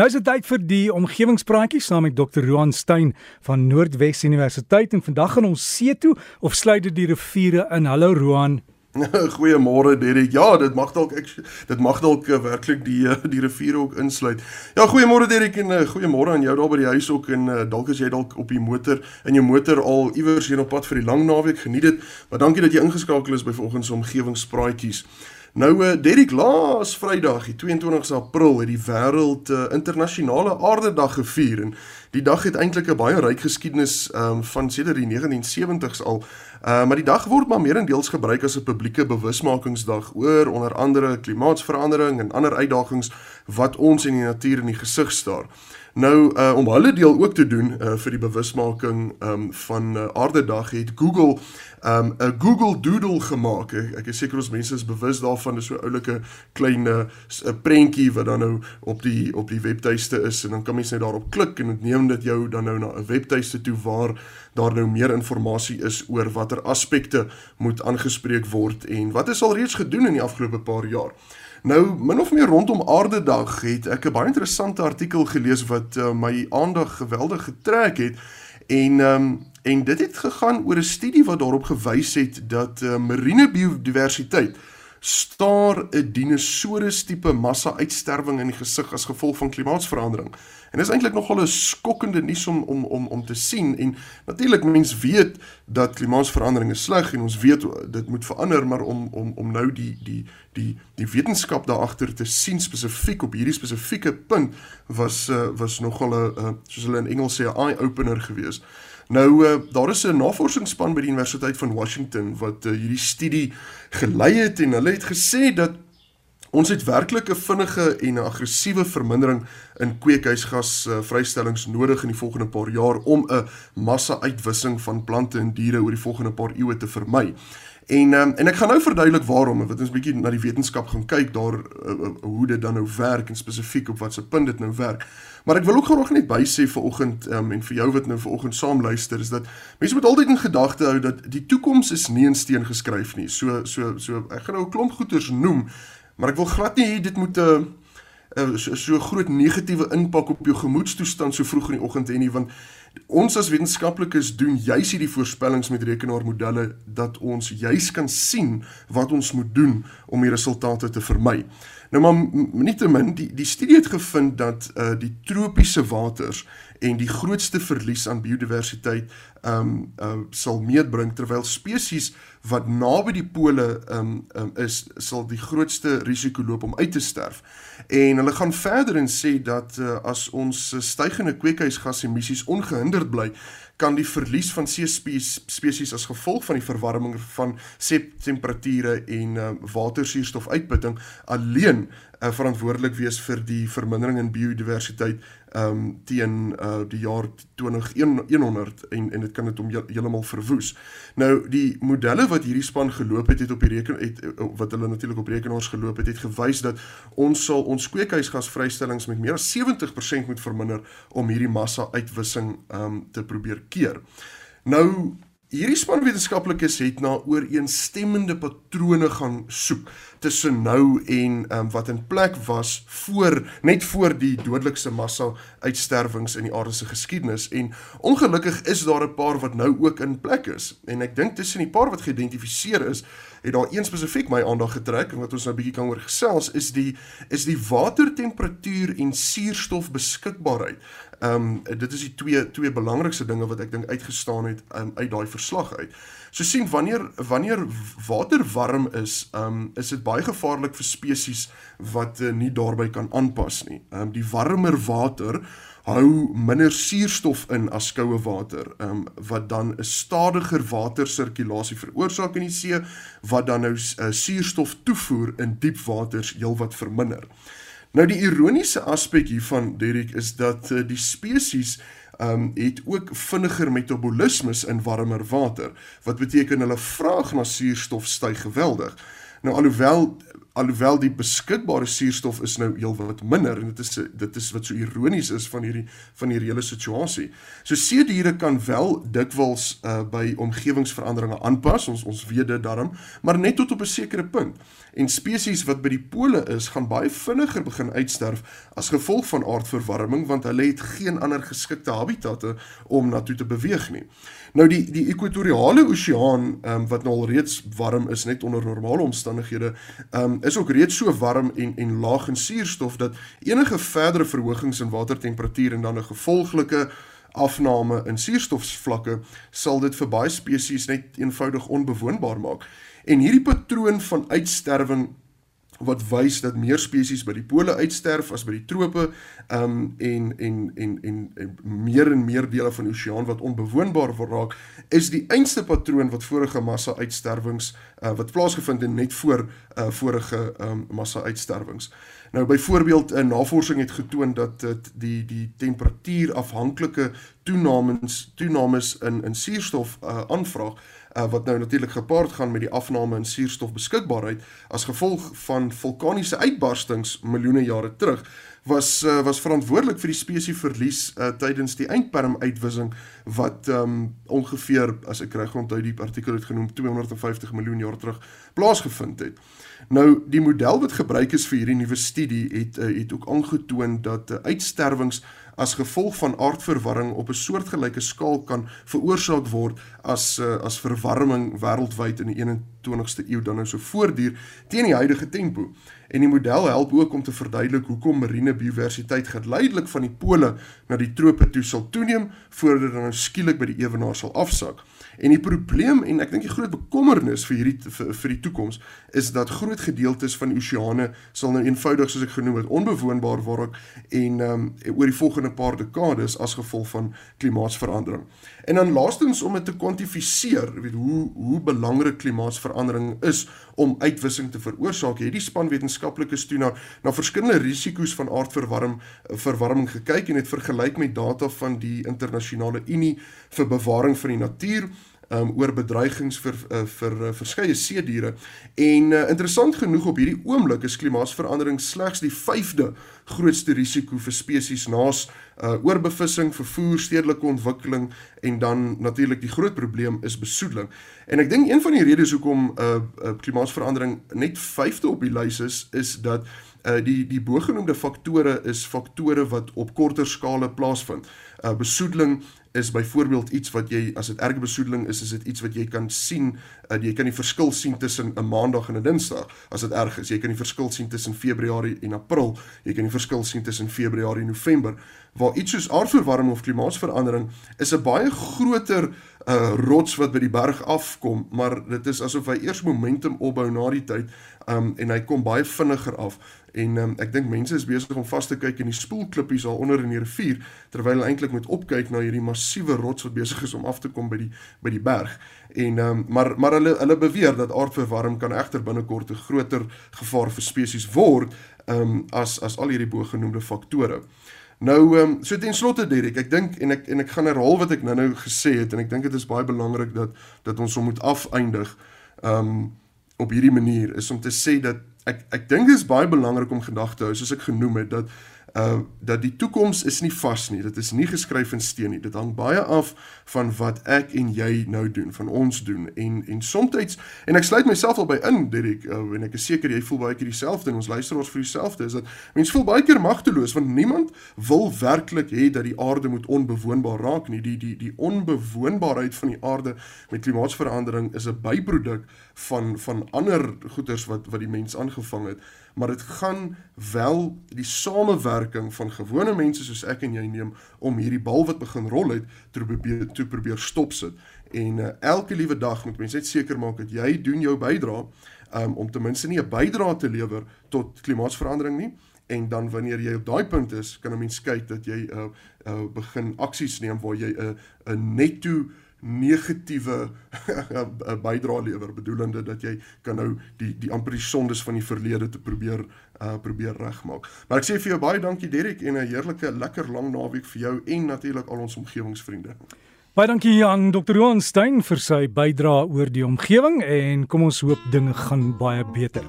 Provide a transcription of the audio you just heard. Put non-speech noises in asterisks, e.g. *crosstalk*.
Nou is dit tyd vir die omgewingspraatjies saam met Dr. Roan Stein van Noordwes Universiteit en vandag gaan ons see toe of sluit dit die riviere in. Hallo Roan. *laughs* Goeiemôre Derek. Ja, dit mag dalk ek dit mag dalk uh, werklik die uh, die riviere ook insluit. Ja, goeiemôre Derek en uh, goeiemôre aan jou daar by die huis ook en dalk as jy dalk op die motor in jou motor al iewers heen op pad vir die lang naweek geniet dit. Maar dankie dat jy ingeskakel is by vanoggend se omgewingspraatjies. Nou uh, Derek laas Vrydag, die 22 April het die wêreld uh, internasionale aardedag gevier en die dag het eintlik 'n baie ryk geskiedenis um, van sedert die 1970s al. Uh, maar die dag word maar meerendeels gebruik as 'n publieke bewusmakingsdag oor onder andere klimaatsverandering en ander uitdagings wat ons en die natuur in die gesig staar. Nou uh, om hulle deel ook te doen uh, vir die bewusmaking um, van uh, Aardedag het Google 'n um, Google Doodle gemaak. Ek, ek is seker ons mense is bewus daarvan, dis so 'n oulike klein uh, prentjie wat dan nou op die op die webtuiste is en dan kan mens net daarop klik en dit neem dit jou dan nou na 'n webtuiste toe waar daar nou meer inligting is oor watter aspekte moet aangespreek word en wat is al reeds gedoen in die afgelope paar jaar. Nou min of meer rondom Aardedag het ek 'n baie interessante artikel gelees wat uh, my aandag geweldig getrek het en um, en dit het gegaan oor 'n studie wat daarop gewys het dat uh, marine biodiversiteit staar 'n dinosourus tipe massa uitsterwing in die gesig as gevolg van klimaatsverandering. En dit is eintlik nogal 'n skokkende nuus om om om om te sien en natuurlik mense weet dat klimaatsverandering is sleg en ons weet dit moet verander maar om om om nou die die die die wetenskap daar agter te sien spesifiek op hierdie spesifieke punt was uh, was nogal 'n uh, soos hulle in Engels sê 'n eye opener geweest. Nou uh, daar is 'n navorsingsspan by die Universiteit van Washington wat uh, hierdie studie gelei het en hulle het gesê dat Ons het werklik 'n vinnige en 'n aggressiewe vermindering in kweekhuisgas uh, vrystellings nodig in die volgende paar jaar om 'n massa-uitwissing van plante en diere oor die volgende paar eeue te vermy. En um, en ek gaan nou verduidelik waarom, want ons bietjie na die wetenskap gaan kyk daar uh, uh, hoe dit dan nou werk en spesifiek op watse punt dit nou werk. Maar ek wil ook graag net bysê vir oggend um, en vir jou wat nou vir oggend saam luister is dat mense moet altyd in gedagte hou dat die toekoms is nie in steen geskryf nie. So so so ek gaan nou 'n klomp goeters noem Maar ek wil glad nie hê dit moet 'n uh, uh, so, so groot negatiewe impak op jou gemoedstoestand so vroeg in die oggend hê nie want ons as wetenskaplikes doen juis hierdie voorspellings met rekenaarmodelle dat ons juis kan sien wat ons moet doen om die resultate te vermy. Nou maar nietemin die die studie het gevind dat uh die tropiese waters en die grootste verlies aan biodiversiteit um uh sal meebring terwyl spesies wat naby die pole um, um is sal die grootste risiko loop om uit te sterf. En hulle gaan verder en sê dat uh, as ons stygende kweekhuisgasemissies ongehinderd bly, kan die verlies van see spesies as gevolg van die verwarming van see temperature en uh, watersuurstofuitputting alleen uh, verantwoordelik wees vir die vermindering in biodiversiteit um teen uh, die jaar 2100 en en dit kan dit om heeltemal verwoes. Nou die modelle wat hierdie span geloop het het op die reken het wat hulle natuurlik op rekenaars geloop het het gewys dat ons sal ons kweekhuisgasvrystellings met meer as 70% moet verminder om hierdie massa uitwissing um te probeer keer. Nou hierdie span wetenskaplikes het na ooreenstemmende patrone gaan soek tussen nou en um, wat in plek was voor net voor die dodelikste massa uitsterwings in die aarde se geskiedenis. En ongelukkig is daar 'n paar wat nou ook in plek is. En ek dink tussen die paar wat geïdentifiseer is het daar een spesifiek my aandag getrek en wat ons nou bietjie kan oor gesels is die is die watertemperatuur en suurstof beskikbaarheid Ehm um, dit is die twee twee belangrikste dinge wat ek dink uitgestaan het um, uit daai verslag uit. So sien wanneer wanneer water warm is, ehm um, is dit baie gevaarlik vir spesies wat uh, nie daarbey kan aanpas nie. Ehm um, die warmer water hou minder suurstof in as koue water, ehm um, wat dan 'n stadiger watersirkulasie veroorsaak in die see wat dan nou uh, suurstof toevoer in diep waters heelwat verminder. Nou die ironiese aspek hiervan Derek is dat uh, die spesies um het ook vinniger metabolismes in warmer water wat beteken hulle vraag na suurstof styg geweldig. Nou alhoewel alhoewel die beskikbare suurstof is nou heelwat minder en dit is dit is wat so ironies is van hierdie van hierdie hele situasie. So see diere kan wel dikwels uh, by omgewingsveranderinge aanpas. Ons ons weet dit daarom, maar net tot op 'n sekere punt. En spesies wat by die pole is, gaan baie vinniger begin uitsterf as gevolg van aardverwarming want hulle het geen ander geskikte habitatte om na toe te beweeg nie. Nou die die ekwatoriale oseaan um, wat nou al reeds warm is net onder normale omstandighede, um, is ook reeds so warm en en laag in suurstof dat enige verdere verhogings in watertemperatuur en dan 'n gevolglike afname in suurstofvlakke sal dit vir baie spesies net eenvoudig onbewoonbaar maak. En hierdie patroon van uitsterwing wat wys dat meer spesies by die pole uitsterf as by die trope um en en en en, en meer en meer dele van die oseaan wat onbewoonbaar raak is die einste patroon wat vorige massa uitsterwings uh, wat plaasgevind het net voor uh, vorige um massa uitsterwings. Nou byvoorbeeld 'n uh, navorsing het getoon dat dit die die temperatuur afhanklike toenamings toenames in in suurstof uh, aanvraag uh, wat nou natuurlik gepaard gaan met die afname in suurstofbeskikbaarheid as gevolg van vulkaniese uitbarstings miljoene jare terug was uh, was verantwoordelik vir die spesie verlies uh, tydens die eindperm uitwissing wat um, ongeveer as ek reg onthou die artikel het genoem 250 miljoen jaar terug plaasgevind het. Nou die model wat gebruik is vir hierdie nuwe studie het uh, het ook aangetoon dat uh, uitsterwings as gevolg van aardverwarring op 'n soortgelyke skaal kan veroorsaak word as uh, as verwarming wêreldwyd in die 21ste eeu dan nou so voortduur teen die huidige tempo. En die model help ook om te verduidelik hoekom marine biodiversiteit geleidelik van die pole na die trope toe sal toeneem voordat dit dan nou skielik by die ewenaar sal afsak. En die probleem en ek dink die groot bekommernis vir hierdie vir, vir die toekoms is dat groot gedeeltes van die oseane sal nou eenvoudig soos ek genoem het onbewoonbaar word en um, oor die volgende paar dekades as gevolg van klimaatsverandering. En dan laastens om dit te kwantifiseer, weet hoe hoe belangrik klimaatsverandering is om uitwissing te veroorsaak, het die span wetenskaplikes toe na na verskillende risiko's van aardverwarming verwarming gekyk en het vergelyk met data van die internasionale Unie vir bewaring van die natuur um, oor bedreigings vir uh, vir uh, verskeie see diere en uh, interessant genoeg op hierdie oomblik is klimaatsverandering slegs die 5de grootste risiko vir spesies naas uh, oorbevissing, vervoer, stedelike ontwikkeling en dan natuurlik die groot probleem is besoedeling. En ek dink een van die redes hoekom uh, uh, klimaatsverandering net 5de op die lys is is dat uh, die die bogenoemde faktore is faktore wat op korter skale plaasvind. Uh, besoedeling is byvoorbeeld iets wat jy as dit erge besoedeling is, is dit iets wat jy kan sien, uh, jy kan die verskil sien tussen 'n maandag en 'n dinsdag as dit erg is. Jy kan die verskil sien tussen Februarie en April, jy kan die verskil sien tussen Februarie en November. Waar iets soos aardverwarming of klimaatsverandering is 'n baie groter uh rots wat by die berg afkom, maar dit is asof hy eers momentum opbou na die tyd um en hy kom baie vinniger af en um, ek dink mense is besig om vas te kyk in die spoelklippies daar onder in die rivier terwyl hulle eintlik moet opkyk na hierdie massiewe rots wat besig is om af te kom by die by die berg. En um, maar maar hulle hulle beweer dat aardverwarming kan egter binnekort 'n groter gevaar vir spesies word um, as as al hierdie bogenoemde faktore. Nou ehm um, so ten slotte Derek, ek dink en ek en ek gaan herhaal wat ek nou-nou gesê het en ek dink dit is baie belangrik dat dat ons hom moet afeindig. Ehm um, op hierdie manier is om te sê dat ek ek dink dit is baie belangrik om gedagte hou soos ek genoem het dat uh dat die toekoms is nie vas nie. Dit is nie geskryf in steen nie. Dit hang baie af van wat ek en jy nou doen, van ons doen. En en soms en ek sluit myself al by in, Dirk, uh, en ek is seker jy voel baie keer dieselfde en ons luisteraars vir dieselfde is dat mense voel baie keer magteloos want niemand wil werklik hê dat die aarde moet onbewoonbaar raak nie. Die die die onbewoonbaarheid van die aarde met klimaatsverandering is 'n byproduk van van ander goeters wat wat die mens aangevang het maar dit gaan wel die samewerking van gewone mense soos ek en jy neem om hierdie bal wat begin rol het te probeer te probeer stop sit en uh, elke liewe dag moet mense net seker maak dat jy doen jou bydrae um, om ten minste nie 'n bydrae te lewer tot klimaatsverandering nie. En dan wanneer jy op daai punt is kan 'n mens kyk dat jy uh, uh, begin aksies neem waar jy 'n uh, 'n netto negatiewe *laughs* bydrae lewer bedoelende dat jy kan nou die die amper die sondes van die verlede te probeer uh probeer regmaak. Maar ek sê vir jou baie dankie Derek en 'n heerlike lekker lang naweek vir jou en natuurlik al ons omgewingsvriende. Baie dankie aan Dr. Johan Stein vir sy bydrae oor die omgewing en kom ons hoop dinge gaan baie beter.